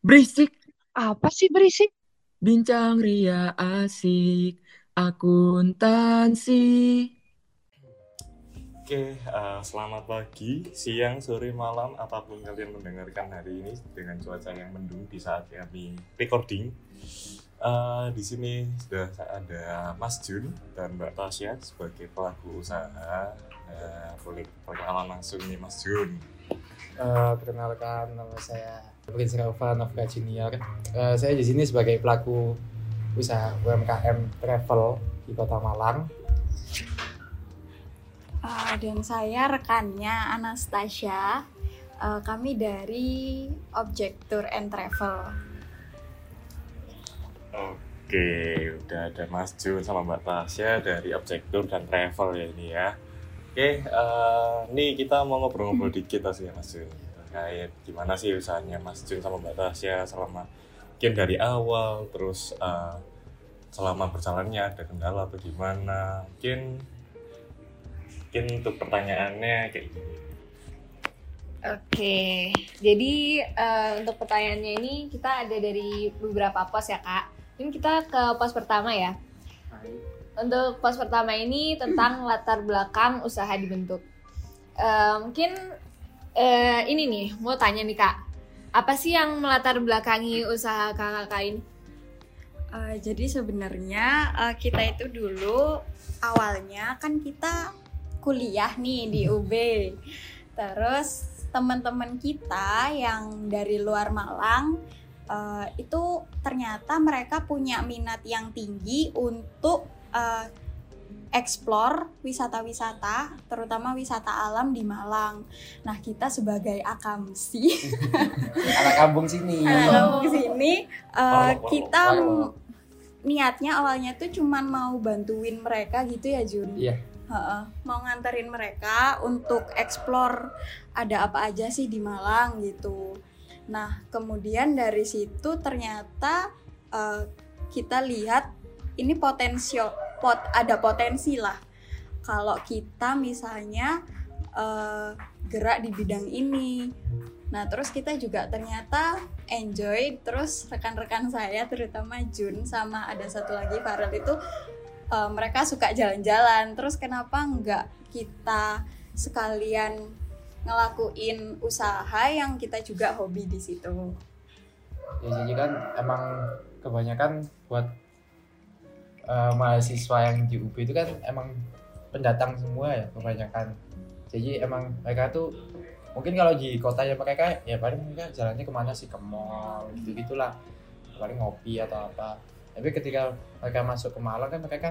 Berisik, Apa sih berisik? bincang ria asik, akuntansi. Oke, eh, selamat pagi, siang, sore, malam, apa pun kalian mendengarkan hari ini dengan cuaca yang mendung di saat kami recording. Eh, di sini sudah ada Mas Jun dan Mbak Tasya sebagai pelaku usaha. Eh, boleh perkenalan langsung nih Mas Jun. Eh, perkenalkan nama saya Prince Rafa Novka Junior. Eh, saya di sini sebagai pelaku usaha UMKM travel di Kota Malang. Uh, dan saya rekannya Anastasia. Uh, kami dari Object Tour and Travel. Oke, udah ada Mas Jun sama Mbak Tasya dari Objektur dan Travel ya ini ya. Oke, eh, nih kita mau ngobrol-ngobrol dikit sih ya Mas Jun. Terkait gimana sih usahanya Mas Jun sama Mbak Tasya selama mungkin dari awal, terus eh, selama berjalannya ada kendala atau gimana. Mungkin mungkin untuk pertanyaannya kayak gini. Oke, jadi eh, untuk pertanyaannya ini kita ada dari beberapa pos ya kak. Ini kita ke pos pertama ya. Untuk pos pertama ini tentang latar belakang usaha dibentuk. Eh, mungkin eh, ini nih mau tanya nih kak, apa sih yang melatar belakangi usaha kakak ini? Uh, jadi sebenarnya uh, kita itu dulu awalnya kan kita kuliah nih di UB. Terus teman-teman kita yang dari luar Malang uh, itu ternyata mereka punya minat yang tinggi untuk uh, explore wisata-wisata, terutama wisata alam di Malang. Nah, kita sebagai akamsi Anak kampung sini. Nah, di sini uh, kita niatnya awalnya tuh cuman mau bantuin mereka gitu ya Jun. Iya. Heeh, mau nganterin mereka untuk explore ada apa aja sih di Malang gitu. Nah, kemudian dari situ ternyata uh, kita lihat ini potensio pot ada potensi lah. Kalau kita misalnya uh, gerak di bidang ini. Nah, terus kita juga ternyata enjoy terus rekan-rekan saya terutama Jun sama ada satu lagi Farel itu uh, mereka suka jalan-jalan. Terus kenapa nggak kita sekalian ngelakuin usaha yang kita juga hobi di situ? Ya, jadi kan emang kebanyakan buat eh, mahasiswa yang di UB itu kan emang pendatang semua ya kebanyakan. Jadi emang mereka tuh mungkin kalau di kotanya mereka ya paling mereka jalannya ke mana sih? Ke mall gitu gitulah paling ngopi atau apa. Tapi ketika mereka masuk ke Malang kan mereka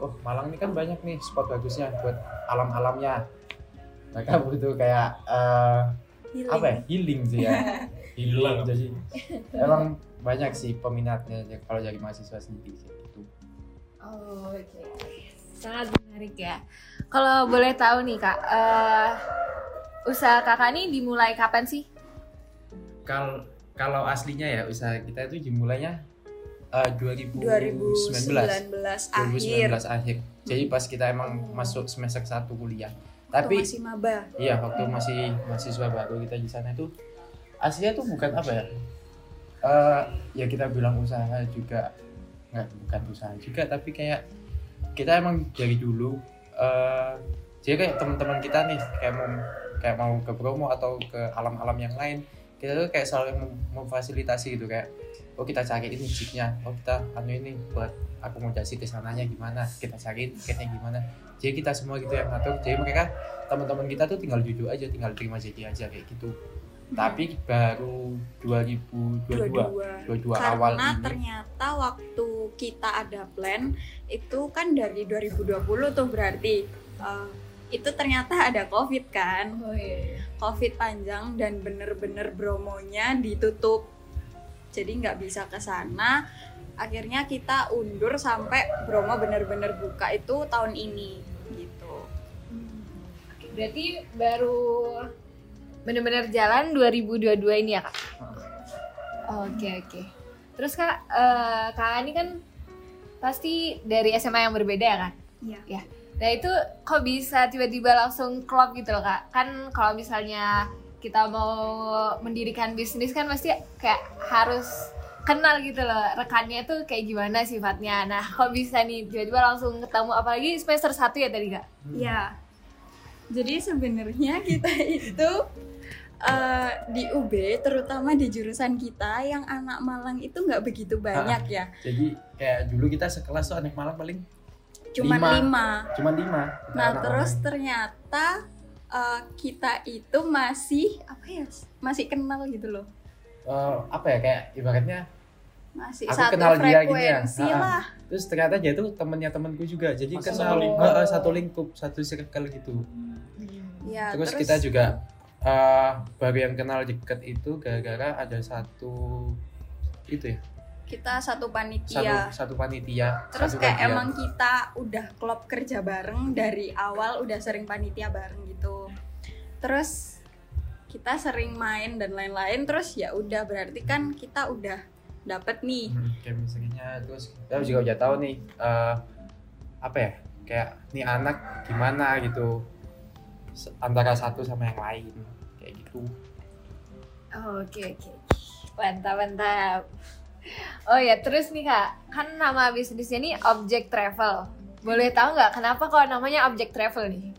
oh Malang ini kan banyak nih spot bagusnya buat alam-alamnya. Mereka butuh kayak Healing. apa ya? Healing sih ya. Healing. Jadi emang banyak sih peminatnya ya, kalau jadi mahasiswa sendiri sih, Oh, oke. Sangat menarik ya. Kalau boleh tahu nih kak, eh, usaha kakak ini dimulai kapan sih? kalau kalau aslinya ya usaha kita itu dimulainya eh, 2019 2019 akhir. 2019 akhir. Jadi pas kita emang masuk semester 1 kuliah. Tapi masih maba. iya waktu masih mahasiswa baru kita di sana itu aslinya tuh bukan apa ya? Eh, ya kita bilang usaha juga nggak bukan usaha juga tapi kayak kita emang dari dulu eh jadi kayak teman-teman kita nih kayak mau kayak mau ke Bromo atau ke alam-alam yang lain kita tuh kayak selalu mem- memfasilitasi gitu kayak oh kita cari ini jeepnya oh kita anu ini buat akomodasi ke sananya gimana kita cari tiketnya gimana. Jadi kita semua gitu yang ngatur jadi mereka teman-teman kita tuh tinggal duduk aja tinggal terima jadi aja kayak gitu tapi baru 2022 22 karena awal ini. ternyata waktu kita ada plan itu kan dari 2020 tuh berarti eh, itu ternyata ada covid kan? Oh iya. covid panjang dan bener-bener bromonya ditutup. Jadi nggak bisa ke sana. Akhirnya kita undur sampai Bromo bener-bener buka itu tahun ini gitu. Berarti baru bener-bener jalan 2022 ini ya kak? Oke oke. Terus kak, eh, kak ini kan pasti dari SMA yang berbeda ya kan? Iya. Ya. Nah itu kok bisa tiba-tiba langsung klop gitu loh kak? Kan kalau misalnya kita mau mendirikan bisnis kan pasti kayak harus kenal gitu loh rekannya tuh kayak gimana sifatnya. Nah, kok bisa nih tiba-tiba langsung ketemu apalagi semester 1 ya tadi Kak? Ya. Jadi sebenarnya kita itu eh, di UB terutama di jurusan kita yang anak Malang itu nggak begitu banyak ya. Jadi kayak dulu kita sekelas tuh anak malam paling Cuman Lima. lima. cuma lima. Nah, Anak terus Malang. ternyata eh, kita itu masih apa ya? Masih kenal gitu loh. Eh, apa ya kayak ibaratnya Masih Aku satu kenal dia gini ya. frekuensi Ha-ha. lah. terus ternyata dia tuh temennya temanku juga jadi Masih kenal satu lingkup. satu lingkup satu circle gitu Ya, terus, kita juga eh, baru yang kenal deket itu gara-gara ada satu itu ya kita satu satu panitia. satu panitia Terus satu kayak bagian. emang kita udah klop kerja bareng dari awal udah sering panitia bareng gitu. Terus kita sering main dan lain-lain terus ya udah berarti kan kita udah dapet nih. Hmm, chemistry-nya terus kita juga udah tahu nih eh, apa ya kayak nih anak gimana gitu antara satu sama yang lain kayak gitu Oh, Oke oke mantap mantap. Oh ya terus nih kak kan nama bisnisnya nih Object Travel. Boleh tahu nggak kenapa kok namanya Object Travel nih?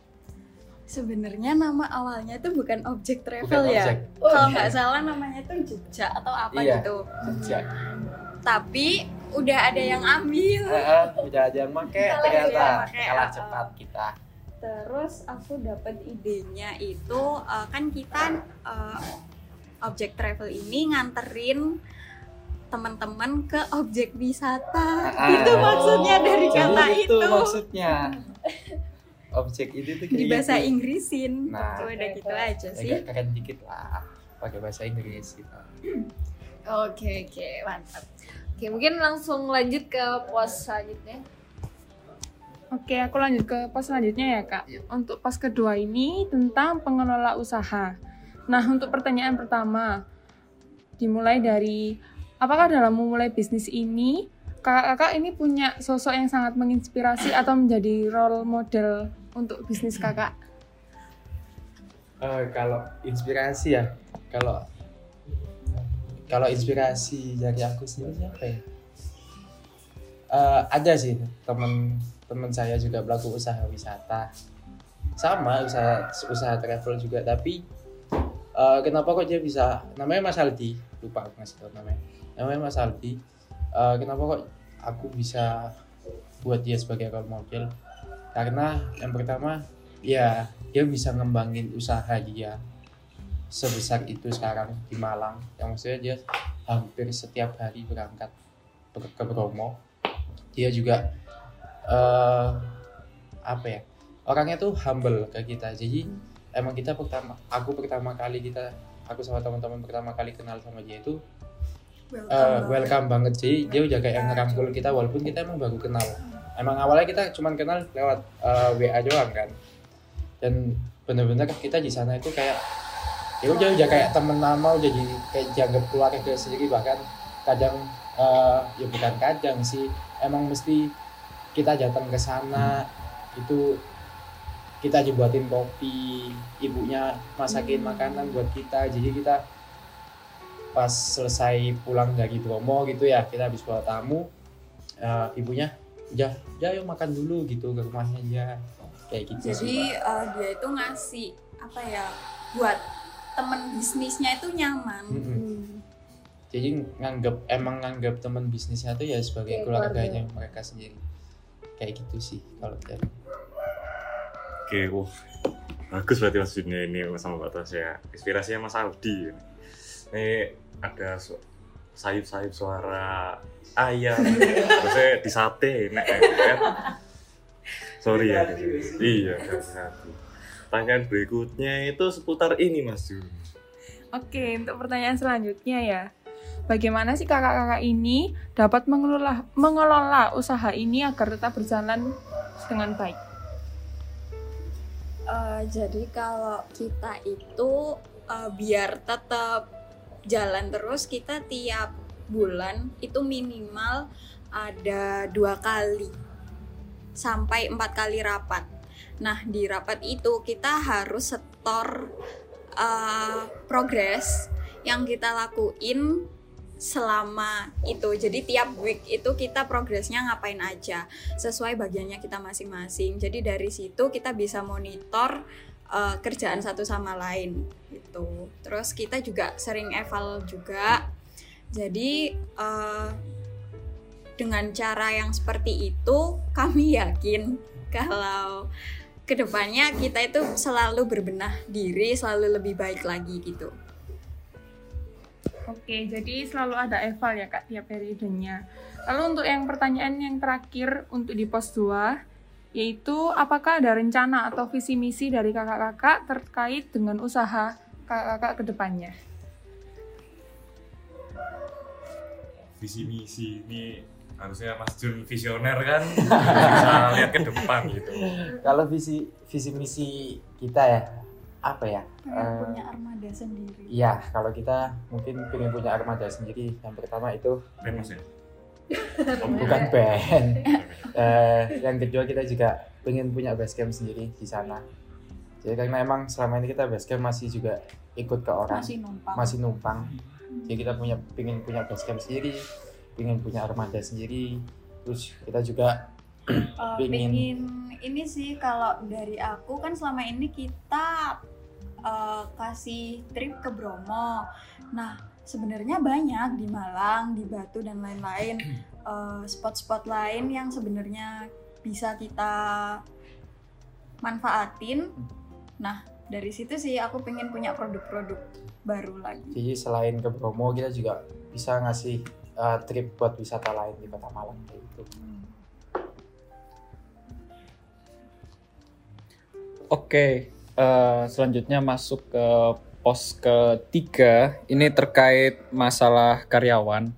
Sebenarnya nama awalnya itu bukan objek travel Bukan ya. objek. Kalau nggak salah namanya itu jejak atau apa Iya. gitu. Sejak Tapi udah ada yang ambil. Eh, udah ada yang make Salah ternyata kalah eh, cepat kita Terus aku dapat idenya itu eh, kan kita eh, objek travel ini nganterin teman-teman ke objek wisata. Ah, itu maksudnya dari Jadi kata itu itu. maksudnya objek itu tuh Di bahasa gitu. Inggrisin. Nah. Udah gitu aja sih. agak keren dikit lah pakai bahasa Inggris gitu Oke oke mantap. Oke mungkin langsung lanjut ke pos selanjutnya. Oke, aku lanjut ke pos selanjutnya ya, Kak. Untuk pos kedua ini tentang pengelola usaha. Nah, untuk pertanyaan pertama, dimulai dari apakah dalam memulai bisnis ini, kakak-kakak ini punya sosok yang sangat menginspirasi atau menjadi role model untuk bisnis kakak? Eh, kalau inspirasi ya kalau kalau inspirasi dari aku sendiri siapa ya Eh, ada sih temen temen saya juga pelaku usaha wisata. Sama usaha usaha travel juga tapi eh, kenapa kok dia bisa namanya Mas Aldi lupa aku ngasih tahu namanya. Namanya Mas Aldi Eh, kenapa kok aku bisa buat dia sebagai role model? Karena yang pertama ya dia bisa ngembangin usaha dia sebesar itu sekarang di Malang. Yang maksudnya dia hampir setiap hari berangkat ber- ke Bromo. Dia juga eh apa ya? Orangnya tuh humble ke kita. Jadi emang kita pertama aku pertama kali kita aku sama teman-teman pertama kali kenal sama dia itu Welcome banget. welcome banget jadi dia udah kayak ngerangkul kita walaupun kita emang baru kenal. Emang awalnya kita cuman kenal lewat eh, WA doang kan. Dan bener-bener kita di sana itu kayak ya udah udah kayak temen lama udah jadi kayak dianggap keluarga sendiri bahkan. Kadang eh, ya bukan kadang sih emang mesti kita datang ke sana itu kita dibuatin kopi ibunya masakin makanan buat kita. Jadi kita pas selesai pulang dari Bromo gitu ya kita habis bawa tamu eh, ibunya udah udah yuk makan dulu gitu ke rumahnya dia kayak gitu Jadi eh, dia itu ngasih apa ya buat temen bisnisnya itu nyaman. Mm-mm. jadi nganggap emang nganggap teman bisnisnya tuh ya sebagai keluarganya mereka sendiri kayak gitu sih kalau dari Oke, wah bagus berarti maksudnya ini sama Mbak Tasya. Inspirasinya Mas Aldi. Ini ada su- sayup-sayup suara ayam, terusnya di sate, enak kan? Sorry ya, iya satu. Pertanyaan berikutnya itu seputar ini Mas Jun. Oke, untuk pertanyaan selanjutnya ya. Bagaimana sih kakak-kakak ini dapat mengelola, mengelola usaha ini agar tetap berjalan dengan baik? Eh, jadi kalau kita itu eh, biar tetap jalan terus kita tiap bulan itu minimal ada dua kali sampai empat kali rapat. Nah di rapat itu kita harus setor uh, progres yang kita lakuin selama itu. Jadi tiap week itu kita progresnya ngapain aja sesuai bagiannya kita masing-masing. Jadi dari situ kita bisa monitor uh, kerjaan satu sama lain gitu. Terus kita juga sering eval juga. Jadi uh, dengan cara yang seperti itu kami yakin kalau ke depannya kita itu selalu berbenah diri, selalu lebih baik lagi gitu. Oke, jadi selalu ada eval ya Kak tiap periodenya. Lalu untuk yang pertanyaan yang terakhir untuk di pos 2 yaitu apakah ada rencana atau visi misi dari kakak-kakak terkait dengan usaha kakak-kakak ke depannya? Visi misi ini harusnya Mas Jun visioner kan bisa lihat ke depan gitu. Kalau visi visi misi kita ya apa ya? Kayak Eh, punya armada sendiri. Iya, kalau kita mungkin pengen punya armada sendiri. Yang pertama itu Mas ya. bukan band. Eh, yang kedua kita juga pengen punya base camp sendiri di sana. Jadi karena emang selama ini kita base camp masih juga ikut ke orang, Masih numpang. masih numpang. Jadi kita punya pengen punya base camp sendiri, pengen punya armada sendiri. Terus kita juga Uh, Pingin. pingin ini sih kalau dari aku kan selama ini kita uh, kasih trip ke Bromo. Nah sebenarnya banyak di Malang, di Batu dan lain-lain uh, spot-spot lain yang sebenarnya bisa kita manfaatin. Nah dari situ sih aku pengen punya produk-produk baru lagi. jadi selain ke Bromo kita juga bisa ngasih uh, trip buat wisata lain di Kota Malang kayak gitu. Oke, eh, selanjutnya masuk ke pos ketiga. Ini terkait masalah karyawan.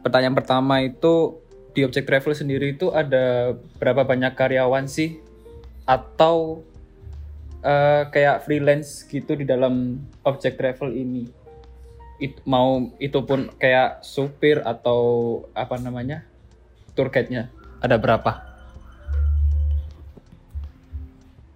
Pertanyaan pertama itu di Object Travel sendiri itu ada berapa banyak karyawan sih? Atau eh, kayak freelance gitu di dalam Object Travel ini? It- mau itu pun kayak supir atau apa namanya tour guide-nya ada berapa?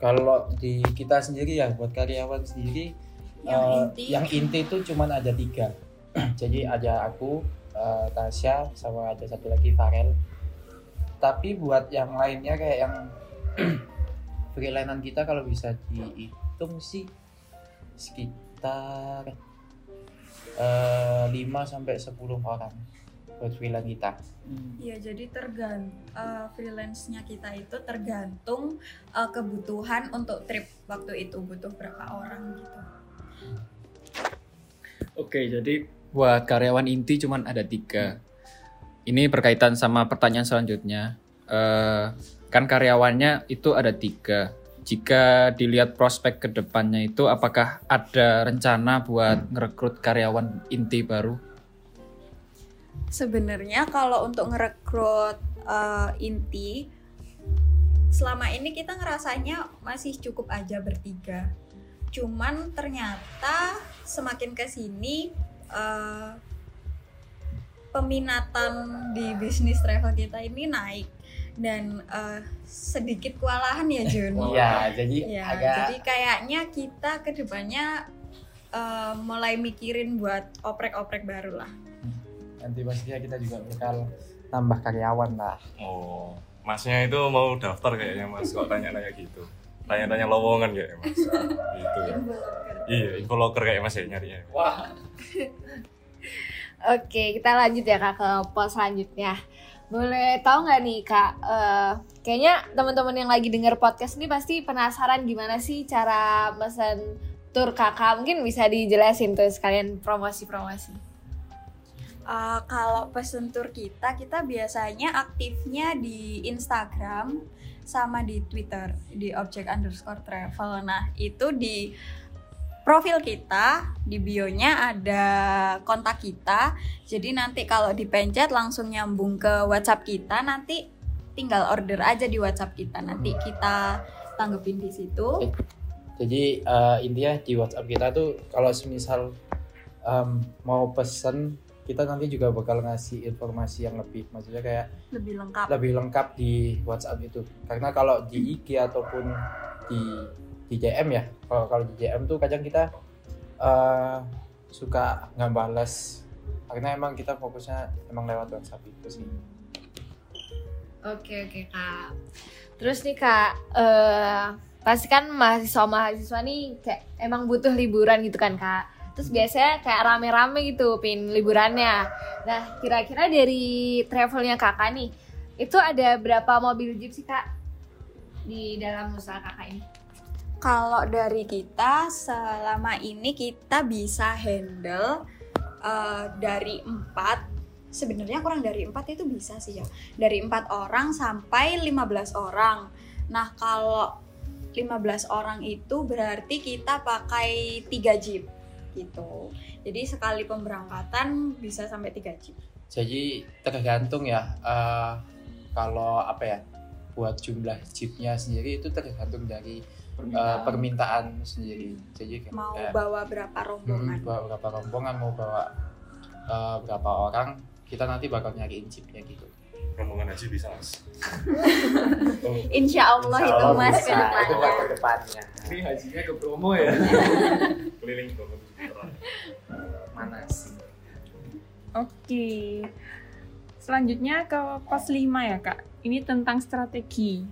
Kalau di kita sendiri ya buat karyawan sendiri Yang eh, inti. yang inti itu cuman ada tiga. Jadi ada aku, eh, Tasya, sama ada satu lagi Farel. Tapi buat yang lainnya kayak yang freelance kita kalau bisa dihitung sih sekitar eh, 5 sampai 10 orang buat freelance kita. Iya, jadi tergantung freelance-nya kita itu tergantung uh, kebutuhan untuk trip waktu itu butuh berapa orang gitu. Oke, jadi buat karyawan inti cuman ada tiga. Ini berkaitan sama pertanyaan selanjutnya. Eh, kan karyawannya itu ada tiga. Jika dilihat prospek ke depannya itu, apakah ada rencana buat ngerekrut karyawan inti baru? Sebenarnya kalau untuk ngerekrut uh, inti selama ini kita ngerasanya masih cukup aja bertiga. Cuman ternyata semakin ke sini uh, peminatan di bisnis travel kita ini naik dan uh, sedikit kewalahan ya Jun. Iya, jadi Ya, agak jadi kayaknya kita ke depannya uh, mulai mikirin buat oprek-oprek baru lah. Nanti pastinya kita juga bakal tambah karyawan lah. Oh, masnya itu mau daftar kayaknya mas kok tanya-tanya gitu. Tanya-tanya lowongan kayaknya mas. Gitu ya. Iya, info loker kayak mas ya nyarinya. Wah, Oke, kita lanjut ya kak ke pos selanjutnya. Boleh tahu nggak nih kak? eh, kayaknya teman-teman yang lagi denger podcast ini pasti penasaran gimana sih cara mesen tur kakak. Mungkin bisa dijelasin tuh sekalian promosi-promosi. Uh, kalau pesen tour kita, kita biasanya aktifnya di Instagram sama di Twitter di object underscore travel. Nah itu di profil kita di bionya ada kontak kita. Jadi nanti kalau dipencet langsung nyambung ke WhatsApp kita. Nanti tinggal order aja di WhatsApp kita. Nanti kita tanggepin di situ. jadi eh, intinya di WhatsApp kita tuh kalau semisal em, mau pesen kita nanti juga bakal ngasih informasi yang lebih maksudnya kayak Lebih lengkap. lebih lengkap di WhatsApp itu karena kalau di IG ataupun di di JM ya kalau kalau di JM tuh kadang kita eh, suka nggak balas karena emang kita fokusnya emang lewat WhatsApp itu sih Oke oke kak. Terus nih kak, eh pasti kan mahasiswa mahasiswa nih kayak emang butuh liburan gitu kan kak. Terus biasanya kayak rame-rame gitu pin liburannya. Nah kira-kira dari travelnya kakak nih, itu ada berapa mobil jeep sih kak di dalam usaha kakak ini? Kalau dari kita selama ini kita bisa handle eh, dari empat sebenarnya kurang dari empat itu bisa sih ya dari empat orang sampai 15 orang nah kalau 15 orang itu berarti kita pakai tiga jeep gitu. Jadi sekali pemberangkatan bisa sampai tiga jeep jadi tergantung ya eh, kalau apa ya buat jumlah jeepnya sendiri itu tergantung dari eh, permintaan. sendiri. Jadi kayak- mau kayak, bawa berapa hmm, rombongan bawa berapa rombongan mau bawa eh, berapa orang kita nanti bakal nyariin jeepnya gitu. Rombongan haji bisa mas. Oh, Insya Allah itu mas bisa. ke itu depannya. buat ke depannya. Ini hajinya ke promo ya. keliling bangun mana sih Oke. Selanjutnya ke pos 5 ya, Kak. Ini tentang strategi.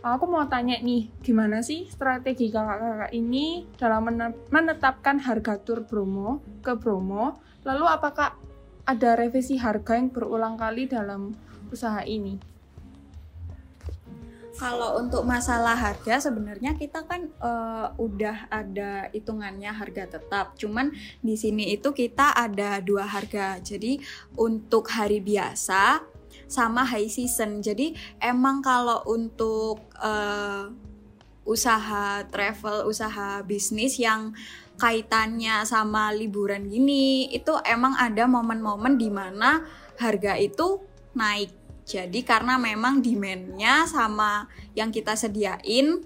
Aku mau tanya nih, gimana sih strategi kakak-kakak ini dalam mene- menetapkan harga tur Bromo ke Bromo? Lalu apakah ada revisi harga yang berulang kali dalam usaha ini? Kalau untuk masalah harga sebenarnya kita kan eh, udah ada hitungannya harga tetap. Cuman di sini itu kita ada dua harga. Jadi untuk hari biasa sama high season. Jadi emang kalau untuk eh, usaha travel, usaha bisnis yang kaitannya sama liburan gini, itu emang ada momen-momen di mana harga itu naik. Jadi karena memang demand-nya sama yang kita sediain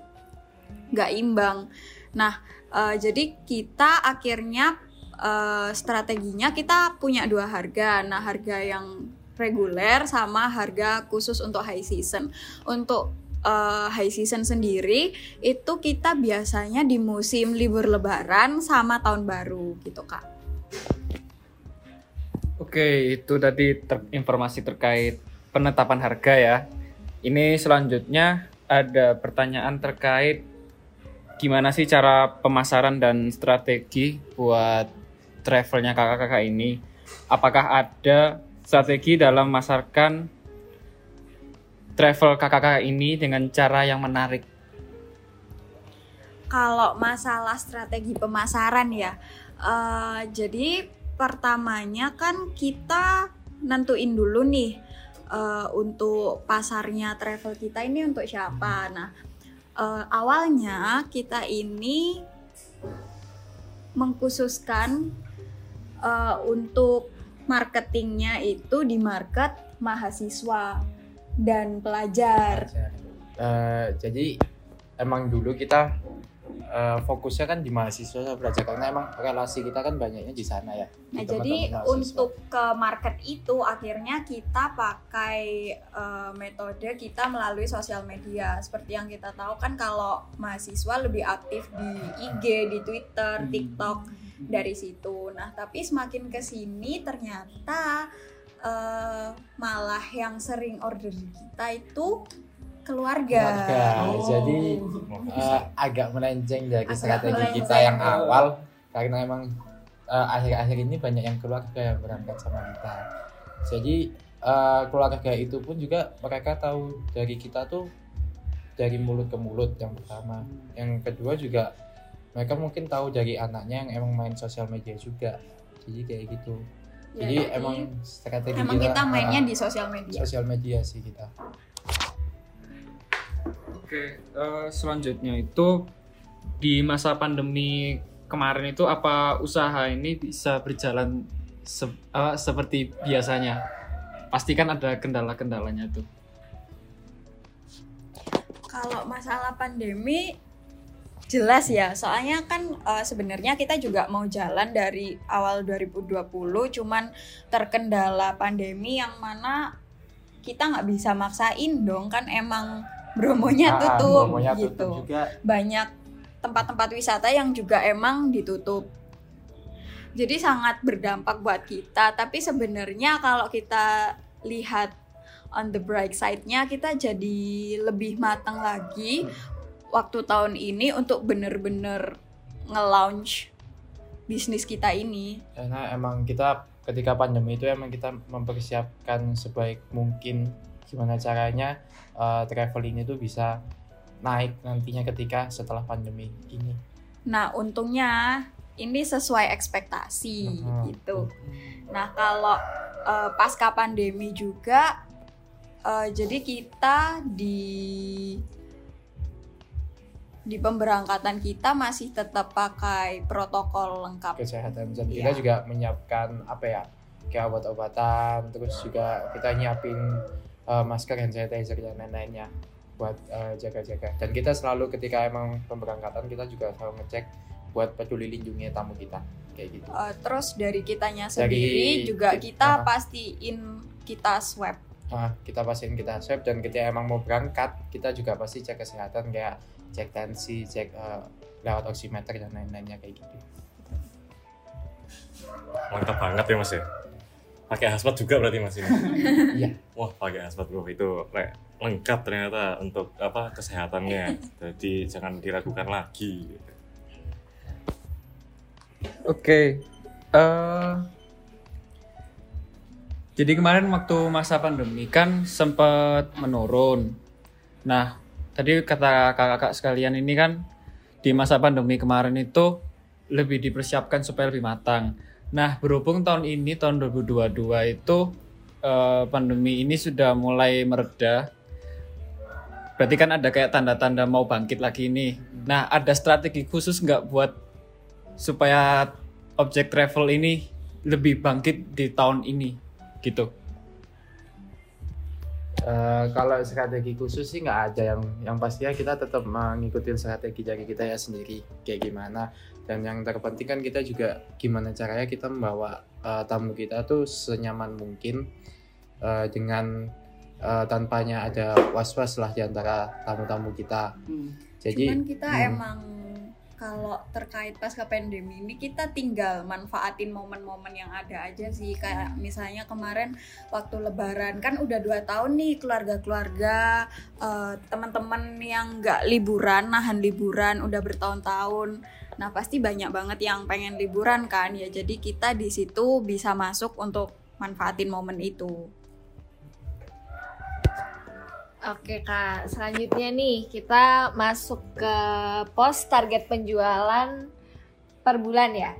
nggak imbang. Nah, eh, jadi kita akhirnya eh, strateginya kita punya dua harga. Nah, harga yang reguler sama harga khusus untuk high season. Untuk eh, high season sendiri itu kita biasanya di musim libur lebaran sama tahun baru gitu, Kak. Oke, itu tadi ter- informasi terkait penetapan harga ya. Ini selanjutnya ada pertanyaan terkait gimana sih cara pemasaran dan strategi buat travelnya kakak-kakak ini. Apakah ada strategi dalam memasarkan travel kakak-kakak ini dengan cara yang menarik? Kalau masalah strategi pemasaran ya, eh, jadi pertamanya kan kita nentuin dulu nih eh, untuk pasarnya travel kita ini untuk siapa. Nah, eh, awalnya kita ini mengkhususkan eh, untuk marketingnya itu di market mahasiswa dan pelajar. Eh, jadi emang dulu kita eh, fokusnya kan di mahasiswa sama pelajar karena emang relasi kita kan banyaknya di sana ya. di Nah, jadi mahasiswa. untuk ke market itu akhirnya kita pakai eh, metode kita melalui sosial media. Seperti yang kita tahu kan kalau mahasiswa lebih aktif di IG, di Twitter, TikTok dari situ. Nah, tapi semakin ke sini ternyata eh, malah yang sering order di kita itu keluarga. Keluarga. Jadi eh, agak melenceng dari Agak strategi kita yang awal karena emang eh, akhir-akhir ini banyak yang keluarga yang berangkat sama kita. Jadi eh, keluarga itu pun juga mereka tahu dari kita tuh dari mulut ke mulut yang pertama. Yang kedua juga mereka mungkin tahu dari anaknya yang emang main sosial media juga. Jadi kayak gitu. Ya, Jadi jadi emang strategi emang kita mainnya eh, di sosial media. sosial media sih kita. Oke, eh, selanjutnya itu di masa pandemi kemarin itu apa usaha ini bisa berjalan se- eh, seperti biasanya? Pastikan ada kendala-kendalanya tuh. Kalau masalah pandemi jelas ya, soalnya kan eh, sebenarnya kita juga mau jalan dari awal 2020 cuman terkendala pandemi yang mana kita nggak bisa maksain dong kan emang bromonya Ah, tutup promonya gitu. tutup juga Banyak tempat-tempat wisata yang juga emang ditutup. Jadi sangat berdampak buat kita. Tapi sebenarnya kalau kita lihat on the bright side-nya, kita jadi lebih matang lagi waktu tahun ini untuk bener-bener nge-launch bisnis kita ini. karena emang kita ketika pandemi itu emang kita mempersiapkan sebaik mungkin gimana caranya uh, travel ini tuh bisa naik nantinya ketika setelah pandemi ini Nah, untungnya ini sesuai ekspektasi Mhm. gitu. Nah, kalau eh, pasca pandemi juga eh, jadi kita di di pemberangkatan kita masih tetap pakai protokol lengkap. kesehatan dan Iya. kita juga menyiapkan apa ya kayak obat-obatan terus juga kita nyiapin uh, masker hand sanitizer dan lain-lainnya buat uh, jaga-jaga dan kita selalu ketika emang pemberangkatan kita juga selalu ngecek buat peduli lindungi tamu kita kayak gitu Eh, terus dari kitanya Dari- sendiri juga ki- kita aha. pastiin kita swab. Nah, kita pastiin kita swab dan ketika emang mau berangkat kita juga pasti cek kesehatan kayak cek tensi cek uh, lewat oximeter dan lain-lainnya kayak gitu Mantap banget ya mas ya. Pakai hazmat juga berarti mas ini. Iya. Wah pakai hazmat bro itu le- lengkap ternyata untuk apa kesehatannya. Jadi jangan diragukan lagi. Oke. eh jadi kemarin waktu masa pandemi kan sempat menurun. Nah, tadi kata kakak-kakak sekalian ini kan di masa pandemi kemarin itu lebih dipersiapkan supaya lebih matang. Nah, berhubung tahun ini tahun 2022 itu eh, pandemi ini sudah mulai mereda. Berarti kan ada kayak tanda-tanda mau bangkit lagi nih. Nah, ada strategi khusus nggak buat supaya objek travel ini lebih bangkit di tahun ini gitu. Eh, kalau strategi khusus sih nggak ada yang yang pastinya kita tetap mengikuti strategi dari kita ya sendiri kayak gimana dan yang terpenting kan kita juga gimana caranya kita membawa eh, tamu kita tuh senyaman mungkin eh, dengan eh, tanpanya ada was-was lah di antara tamu-tamu kita. Jadi Cuman kita hmm. emang kalau terkait pasca pandemi ini kita tinggal manfaatin momen-momen yang ada aja sih. Kayak misalnya kemarin waktu lebaran kan udah dua tahun nih keluarga-keluarga eh, teman-teman yang nggak liburan nahan liburan udah bertahun-tahun nah pasti banyak banget yang pengen liburan kan ya jadi kita di situ bisa masuk untuk manfaatin momen itu Oke kak, selanjutnya nih kita masuk ke pos target penjualan per bulan ya.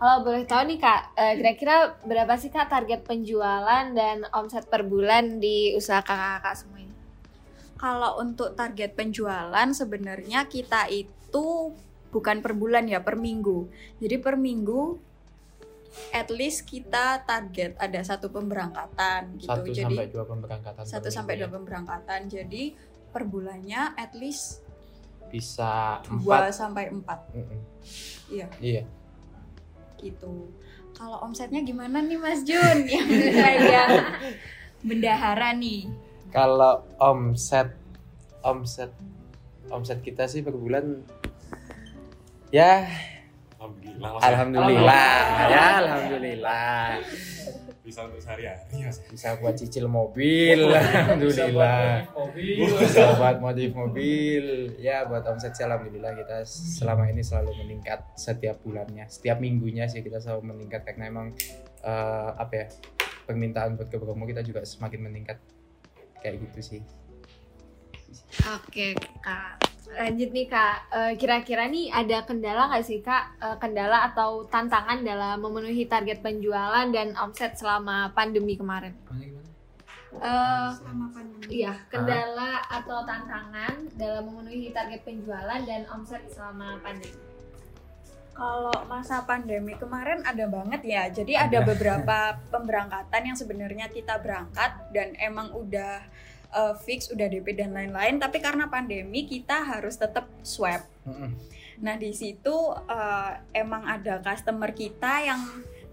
Kalau boleh tahu nih kak, eh, kira-kira berapa sih kak target penjualan dan omset per bulan di usaha kakak-kakak semua ini? Kalau untuk target penjualan sebenarnya kita itu bukan per bulan ya, per minggu. Jadi per minggu at least kita target ada satu pemberangkatan gitu. satu Jadi sampai dua pemberangkatan satu sampai ya. dua pemberangkatan. Jadi per bulannya at least bisa dua sampai empat Mm-mm. Iya. iya gitu. Kalau omsetnya gimana nih Mas Jun? Yang saya bendahara nih. kalau omset omset omset kita sih per bulan ya. Alhamdulillah. Ya. alhamdulillah. Ya alhamdulillah. Bisa untuk sehari-hari mas. bisa buat cicil mobil. Alhamdulillah. bisa buat modif mobil. Ya buat omset sih alhamdulillah kita selama ini selalu meningkat setiap bulannya. Setiap minggunya sih kita selalu meningkat karena emang eh, apa ya permintaan buat ke Bromo kita juga semakin meningkat. Kayak gitu sih. Oke kak, lanjut nih kak. Eh, Kira-kira nih ada kendala nggak sih kak? Eh, Kendala atau tantangan dalam memenuhi target penjualan dan omset selama pandemi kemarin? Eh, Sama pandemi. iya, kendala atau tantangan dalam memenuhi target penjualan dan omset selama pandemi. Kalau masa pandemi kemarin ada banget ya. Jadi ada beberapa pemberangkatan yang sebenarnya kita berangkat dan emang udah uh, fix, udah DP dan lain-lain. Tapi karena pandemi kita harus tetap swab. Nah di situ uh, emang ada customer kita yang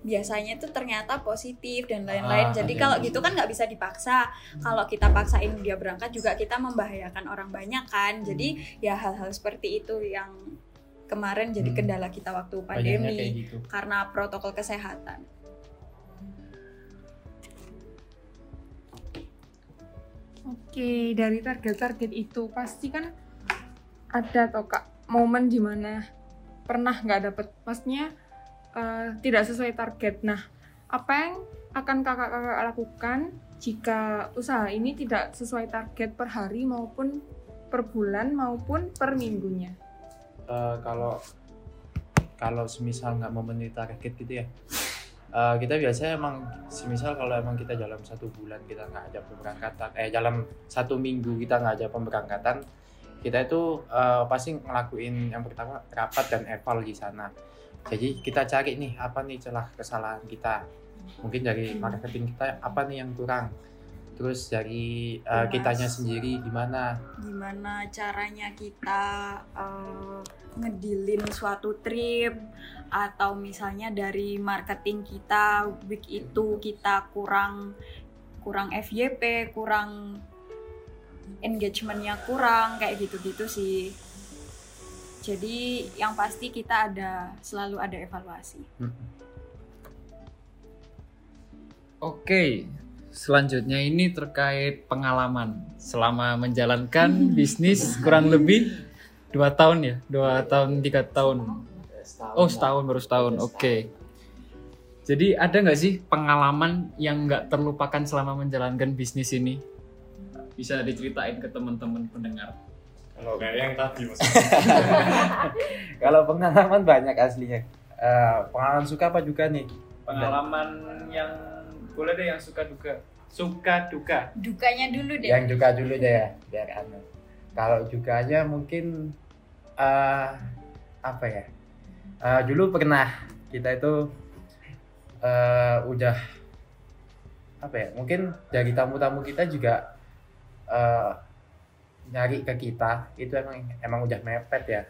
biasanya tuh ternyata positif dan lain-lain. Ah, Jadi kalau gitu kan nggak bisa dipaksa. Kalau kita paksain dia berangkat juga kita membahayakan orang banyak kan. Jadi ya hal-hal seperti itu yang kemarin jadi Hmm. kendala kita waktu pandemi gitu karena protokol kesehatan. Oke, dari target-target itu pasti kan ada toh kak momen di mana pernah nggak dapet, maksudnya eh, tidak sesuai target. Nah, apa yang akan kakak-kakak lakukan jika usaha ini tidak sesuai target per hari maupun per bulan maupun per minggunya? Eh, kalau kalau semisal nggak memenuhi target gitu ya eh, kita biasanya emang semisal kalau emang kita dalam satu bulan kita nggak ada pemberangkatan eh dalam satu minggu kita nggak ada pemberangkatan kita itu eh, pasti ngelakuin yang pertama rapat dan eval di sana. Jadi kita cari nih apa nih celah kesalahan kita? Mungkin dari marketing kita apa nih yang kurang? Terus dari Mas. kitanya sendiri gimana? Gimana caranya kita eh, ngedilin suatu trip atau misalnya dari marketing kita week itu kita kurang kurang FYP, kurang engagementnya kurang kayak gitu-gitu sih. Jadi yang pasti kita ada selalu ada evaluasi. Oke, selanjutnya ini terkait pengalaman selama menjalankan bisnis kurang lebih dua tahun ya, dua tahun tiga tahun. Oh setahun baru setahun, oke. Jadi ada nggak sih pengalaman yang nggak terlupakan selama menjalankan bisnis ini? Bisa diceritain ke teman-teman pendengar. Kalau kayak yang tadi mas. Kalau pengalaman banyak aslinya. Eh, pengalaman suka apa juga nih? Pengalaman yang boleh deh yang suka duka, suka duka. Dukanya dulu deh. Yang juga dulu deh ya, biar anu. Kalau juganya mungkin eh apa ya? Eh, dulu pernah kita itu eh udah apa ya? Mungkin dari tamu-tamu kita juga eh nyari ke kita itu emang emang udah mepet ya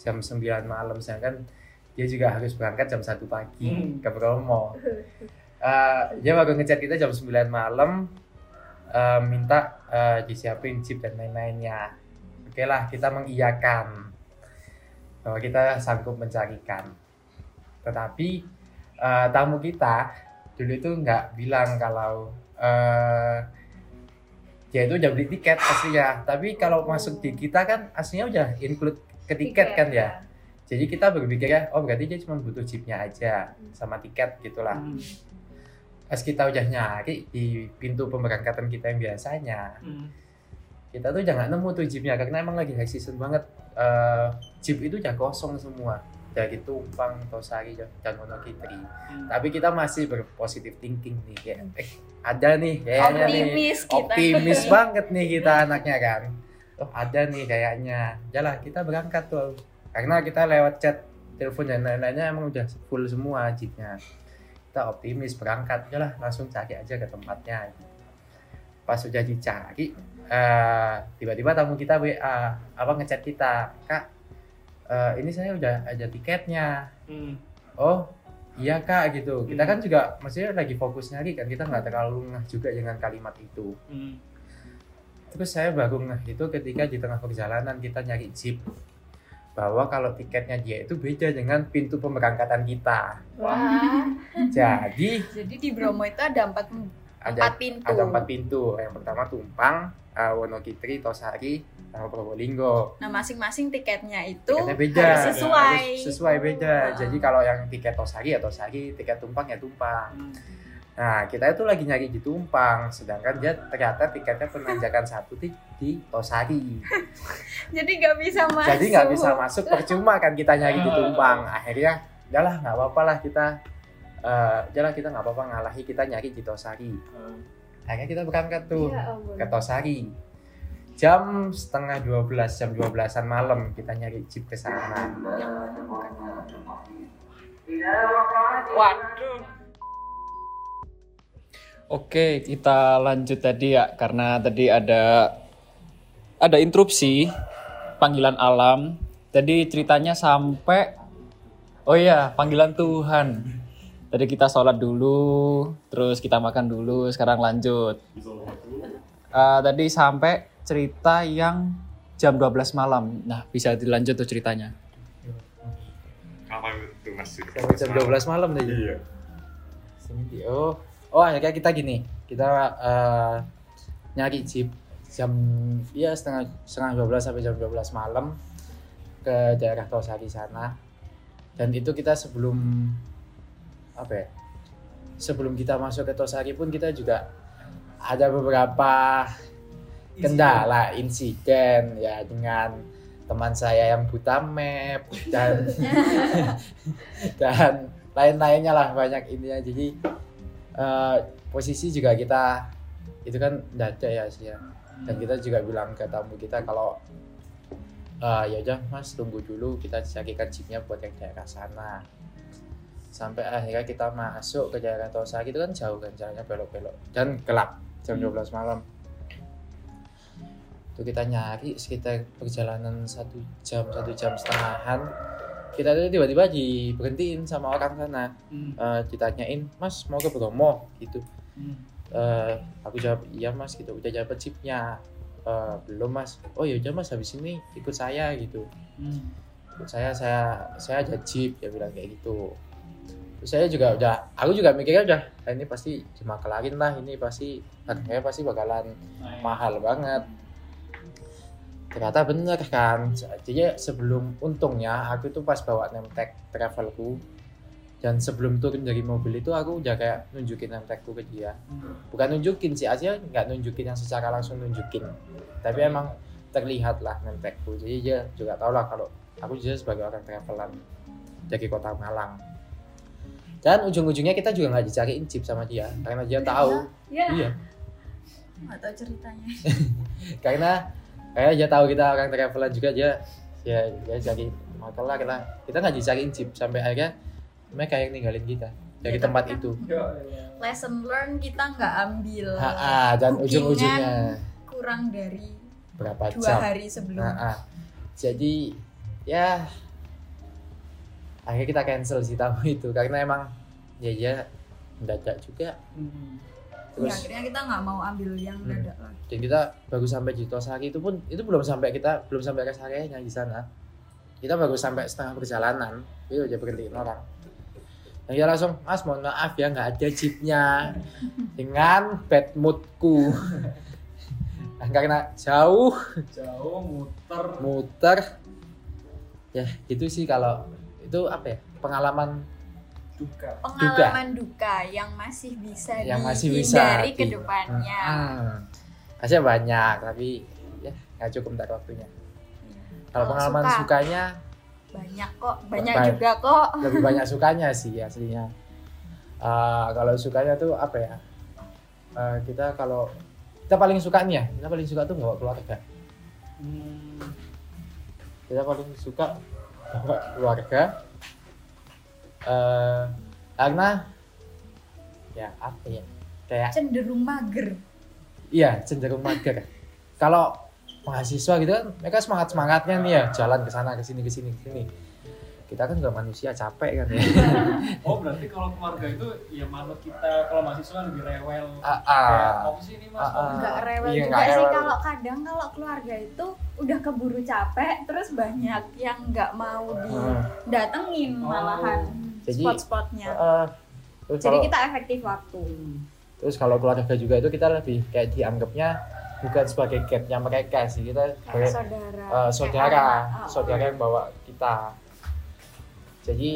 jam 9 malam sedangkan dia juga harus berangkat jam 1 pagi Hmm. ke Bromo Eh, dia baru ngechat kita jam 9 malam eh, minta eh, disiapin chip dan lain-lainnya. Oke lah kita mengiyakan bahwa kita sanggup mencarikan. Tetapi eh, tamu kita dulu itu nggak bilang kalau eh, dia itu udah beli tiket aslinya. Tapi kalau masuk di kita kan aslinya udah include ke tiket kan ya. Jadi kita berpikir ya oh berarti dia cuma butuh chipnya aja sama tiket gitulah. Hmm. Pas kita udah nyari di pintu pemberangkatan kita yang biasanya. Hmm. kita tuh jangan nemu tuh jeepnya karena emang lagi high season banget. Eh, jeep itu udah kosong semua. Dari Tumpang, Tosari, dan Wonogiri Hmm. tapi kita masih berpositif thinking nih kayak eh ada nih kayaknya nih. Optimis kita. optimis banget nih kita anaknya kan. Oh ada nih kayaknya. Jalan kita berangkat tuh. Karena kita lewat chat telepon dan lain-lainnya emang udah full semua jeepnya kita optimis berangkat jalan langsung cari aja ke tempatnya pas sudah dicari eh, tiba-tiba tamu kita WA apa ngechat kita kak eh, ini saya udah ada tiketnya Hmm. oh iya kak gitu kita Hmm. kan juga maksudnya lagi fokus nyari kan kita nggak terlalu ngeh juga dengan kalimat itu Hmm. terus saya baru ngeh itu ketika di tengah perjalanan kita nyari jeep bahwa kalau tiketnya dia itu beda dengan pintu pemberangkatan kita Wah. jadi Jadi di Bromo itu ada empat, ada empat pintu. ada empat pintu yang pertama Tumpang eh, Wonogiri Tosari sama Probolinggo Nah masing-masing tiketnya itu tiketnya beda harus sesuai. Harus sesuai beda Ah. jadi kalau yang tiket Tosari ya Tosari tiket Tumpang ya Tumpang Hmm. Nah, kita itu lagi nyari di Tumpang, sedangkan dia ternyata tiketnya penanjakan satu di, di Tosari. Jadi nggak bisa masuk. Jadi nggak bisa masuk, percuma kan kita nyari di Tumpang. Akhirnya, udahlah nggak apa-apa lah kita, eh udahlah kita nggak apa-apa ngalahi kita nyari di Tosari. Akhirnya kita berangkat tuh Ya ke Tosari. Jam setengah 12, jam 12-an malam kita nyari jeep ke sana. Waduh. Oke, kita lanjut tadi ya karena tadi ada ada interupsi panggilan alam. Tadi ceritanya sampai oh iya, panggilan Tuhan. Tadi kita sholat dulu, terus kita makan dulu, sekarang lanjut. Eh, tadi sampai cerita yang jam 12 malam. Nah, bisa dilanjut tuh ceritanya. Apa itu Mas jam 12 malam tadi Iya. Oh, oh akhirnya kita gini, kita eh, nyari jeep jam ya setengah setengah 12 sampai jam 12 malam ke daerah Tosari sana. Dan itu kita sebelum apa ya? Sebelum kita masuk ke Tosari pun kita juga ada beberapa kendala insiden ya dengan teman saya yang buta map dan dan lain-lainnya lah banyak intinya jadi eh, posisi juga kita itu kan dada ya sih ya. Dan kita juga bilang ke tamu kita kalau eh, ya udah mas tunggu dulu kita carikan jeepnya buat yang daerah sana. Sampai akhirnya kita masuk ke daerah Tosaki itu kan jauh kan jalannya belok-belok. Dan gelap jam 12 malam. Itu kita nyari sekitar perjalanan satu jam satu jam setengahan kita tuh tiba-tiba diberhentiin sama orang sana. Eh, ditanyain mas mau ke Bromo? Gitu. Eh, aku jawab iya mas gitu. Udah dapat chipnya Eh, belum mas. Oh ya udah mas habis ini ikut saya gitu. Ikut saya saya saya ada jeep dia bilang kayak gitu. Terus saya juga udah aku juga mikirnya udah "Ah, ini pasti dimakelarin lah ini pasti harganya pasti bakalan mahal banget ternyata bener kan? Jadi sebelum untungnya aku tuh pas bawa nemtek travelku dan sebelum turun dari mobil itu aku udah kayak nunjukin nemtekku ke dia. Bukan nunjukin sih Asia nggak nunjukin yang secara langsung nunjukin. Tapi emang terlihat lah nemtekku jadi dia juga tau lah kalau aku juga sebagai orang travelan dari kota Malang. Dan ujung-ujungnya kita juga nggak dicariin chip sama dia karena dia tahu. Ya. iya. Nggak tahu ceritanya. Karena kayak dia tahu kita orang travelan juga dia ya dia cari motor lah kita kita nggak dicariin chip sampai akhirnya mereka yang ninggalin kita dari Ya, tempat kan- itu. Lesson learn kita nggak ambil. Ha, dan ujung-ujungnya. kurang dari berapa dua jam? hari sebelum. Ha, ah. jadi ya akhirnya kita cancel si tamu itu karena emang ya ya mendadak juga. Ya, terus akhirnya kita nggak mau ambil yang Hmm. dadak lagi dan kita baru sampai di Tosaki itu pun itu belum sampai kita belum sampai rest area-nya di sana. Kita baru sampai setengah perjalanan. Itu udah berhentiin orang. Dan kita langsung mas mohon maaf ya nggak ada jeepnya. Dengan bad moodku. Karena jauh. Jauh muter. muter. Ya gitu sih kalau itu apa ya pengalaman Duka. pengalaman duka, yang masih bisa Yang masih bisa dihindari di- ke depannya hmm, Masih banyak tapi ya nggak cukup ntar waktunya. Kalau pengalaman suka, sukanya? banyak kok banyak Baik. juga kok. lebih banyak sukanya sih aslinya. Eh, kalau sukanya tuh apa ya? Eh, kita kalau kita paling suka nih ya kita paling suka tuh bawa keluarga. Kita paling suka bawa keluarga eh karena ya apa ya kayak cenderung mager iya cenderung mager kalau mahasiswa gitu kan mereka semangat semangatnya nih ya jalan ke sana ke sini ke sini ke sini kita kan juga manusia capek kan ya Oh berarti kalau keluarga itu ya manut kita kalau mahasiswa lebih rewel. ah, Kayak ah. apa sih ini mas? Ah, ah. nggak rewel Iya, juga sih kalau kadang kalau keluarga itu udah keburu capek terus banyak yang nggak mau Hmm. didatengin Oh. Jadi, spot-spotnya. terus jadi kalau kita efektif waktu. Terus kalau keluarga juga itu kita lebih kayak dianggapnya bukan sebagai gapnya mereka sih kita kayak sebagai saudara. Kayak saudara. anak. Oh, saudara yang bawa kita. Jadi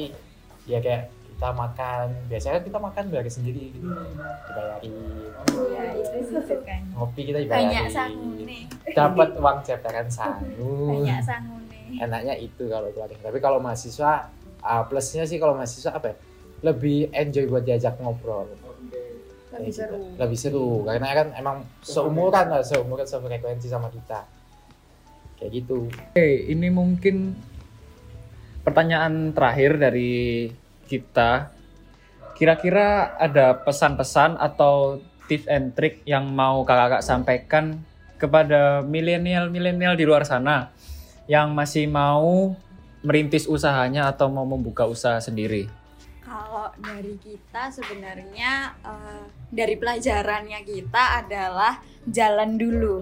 ya kayak kita makan. Biasanya kita makan bayar sendiri gitu. Dibayarin. Ya itu sukanya. Ngopi kita dibayarin. banyak sangune dapat uang ceperan sangu banyak sangune enaknya itu kalau keluarga. Tapi kalau mahasiswa ah, plusnya sih kalau mahasiswa apa ya lebih enjoy buat diajak ngobrol. Lebih gitu. seru. Lebih seru karena kan emang seumuran lah seumuran sefrekuensi sama kita. Kayak gitu. Oke, ini mungkin pertanyaan terakhir dari kita. Kira-kira ada pesan-pesan atau tips and trick yang mau kakak-kakak sampaikan kepada milenial-milenial di luar sana yang masih mau merintis usahanya atau mau membuka usaha sendiri? kalau dari kita sebenarnya eh, dari pelajarannya kita adalah jalan dulu.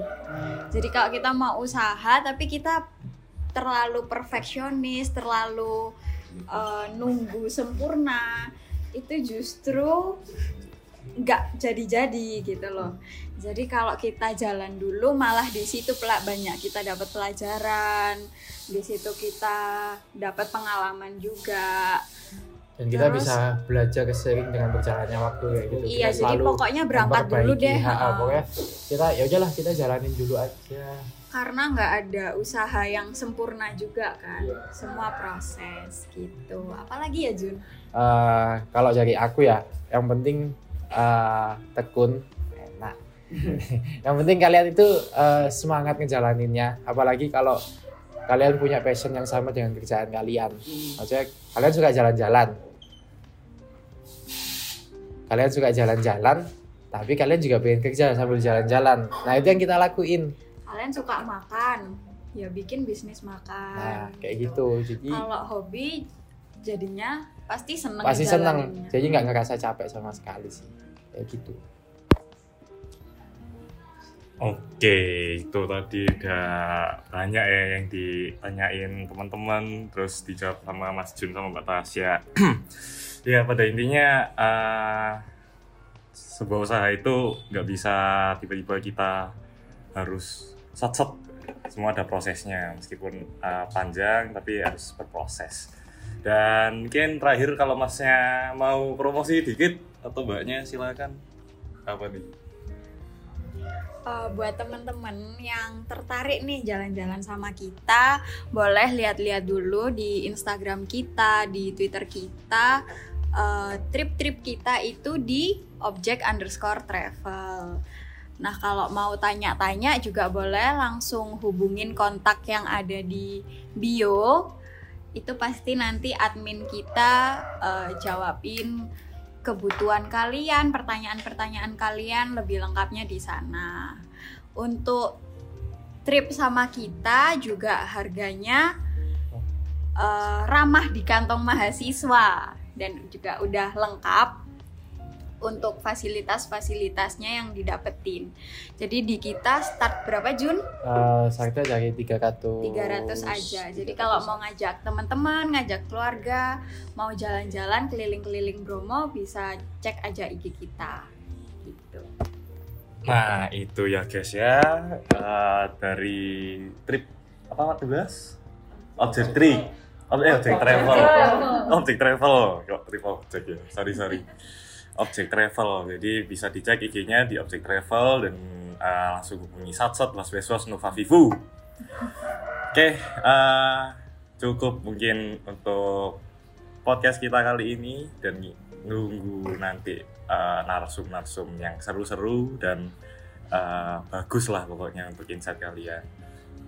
Jadi kalau kita mau usaha tapi kita terlalu perfeksionis, terlalu eh, nunggu sempurna itu justru nggak jadi-jadi gitu loh. Jadi kalau kita jalan dulu malah di situ banyak kita dapat pelajaran, di situ kita dapat pengalaman juga. dan kita Terus- bisa belajar seiring dengan berjalannya waktu kayak gitu Iya, Kita jadi pokoknya berangkat dulu deh. Ha, ha, pokoknya kita ya udahlah kita jalanin dulu aja Karena nggak ada usaha yang sempurna juga kan, semua proses gitu. Apalagi ya Jun? Eh, kalau dari aku ya yang penting eh, tekun enak yang penting kalian itu eh, semangat ngejalaninnya apalagi kalau kalian punya passion yang sama dengan kerjaan kalian. Maksudnya kalian suka jalan-jalan. Kalian suka jalan-jalan tapi kalian juga pengen kerja sambil jalan-jalan. Nah itu yang kita lakuin. Kalian suka makan, ya bikin bisnis makan. nah kayak gitu. jadi Kalau hobi jadinya pasti seneng pasti senang ngejalaninnya. jadi nggak ngerasa capek sama sekali sih. Kayak gitu Oke, itu tadi udah banyak ya yang ditanyain teman-teman, terus dijawab sama Mas Jun sama Mbak Tasya. ya pada intinya eh, sebuah usaha itu nggak bisa tiba-tiba kita harus sat-sat. Semua ada prosesnya, meskipun eh, panjang tapi harus berproses. Dan mungkin terakhir kalau masnya mau promosi dikit atau mbaknya silakan. Apa nih? Eh, buat teman-teman yang tertarik nih jalan-jalan sama kita, boleh lihat-lihat dulu di Instagram kita, di Twitter kita. Eh, Trip-trip kita itu di object underscore travel. Nah kalau mau tanya-tanya juga boleh langsung hubungin kontak yang ada di bio. Itu pasti nanti admin kita eh, jawabin kebutuhan kalian, pertanyaan-pertanyaan kalian lebih lengkapnya di sana. Untuk trip sama kita juga harganya eh, ramah di kantong mahasiswa dan juga udah lengkap untuk fasilitas-fasilitasnya yang didapetin. Jadi di kita start berapa Jun? Eh, saya dari 300 300 aja. Jadi kalau mau ngajak teman-teman, ngajak keluarga, mau jalan-jalan keliling-keliling Bromo bisa cek aja IG kita. Gitu. Nah itu ya guys ya Eh, dari trip apa 14? Object tree, oh, eh, object travel, object travel, kok trip object ya, sorry sorry, object travel. Jadi bisa dicek IG-nya di object travel dan eh, langsung hubungi Satsat, Las Besos, Nova Vivu. Oke, eh, cukup mungkin untuk podcast kita kali ini dan nunggu nanti eh, narsum-narsum yang seru-seru dan eh, bagus lah pokoknya untuk insight kalian.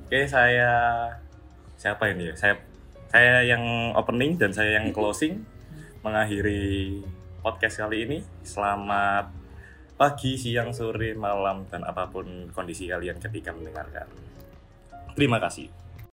Oke, saya siapa ini ya? Saya saya yang opening dan saya yang closing mengakhiri podcast kali ini. Selamat pagi, siang, sore, malam dan apa pun kondisi kalian ketika mendengarkan. Terima kasih.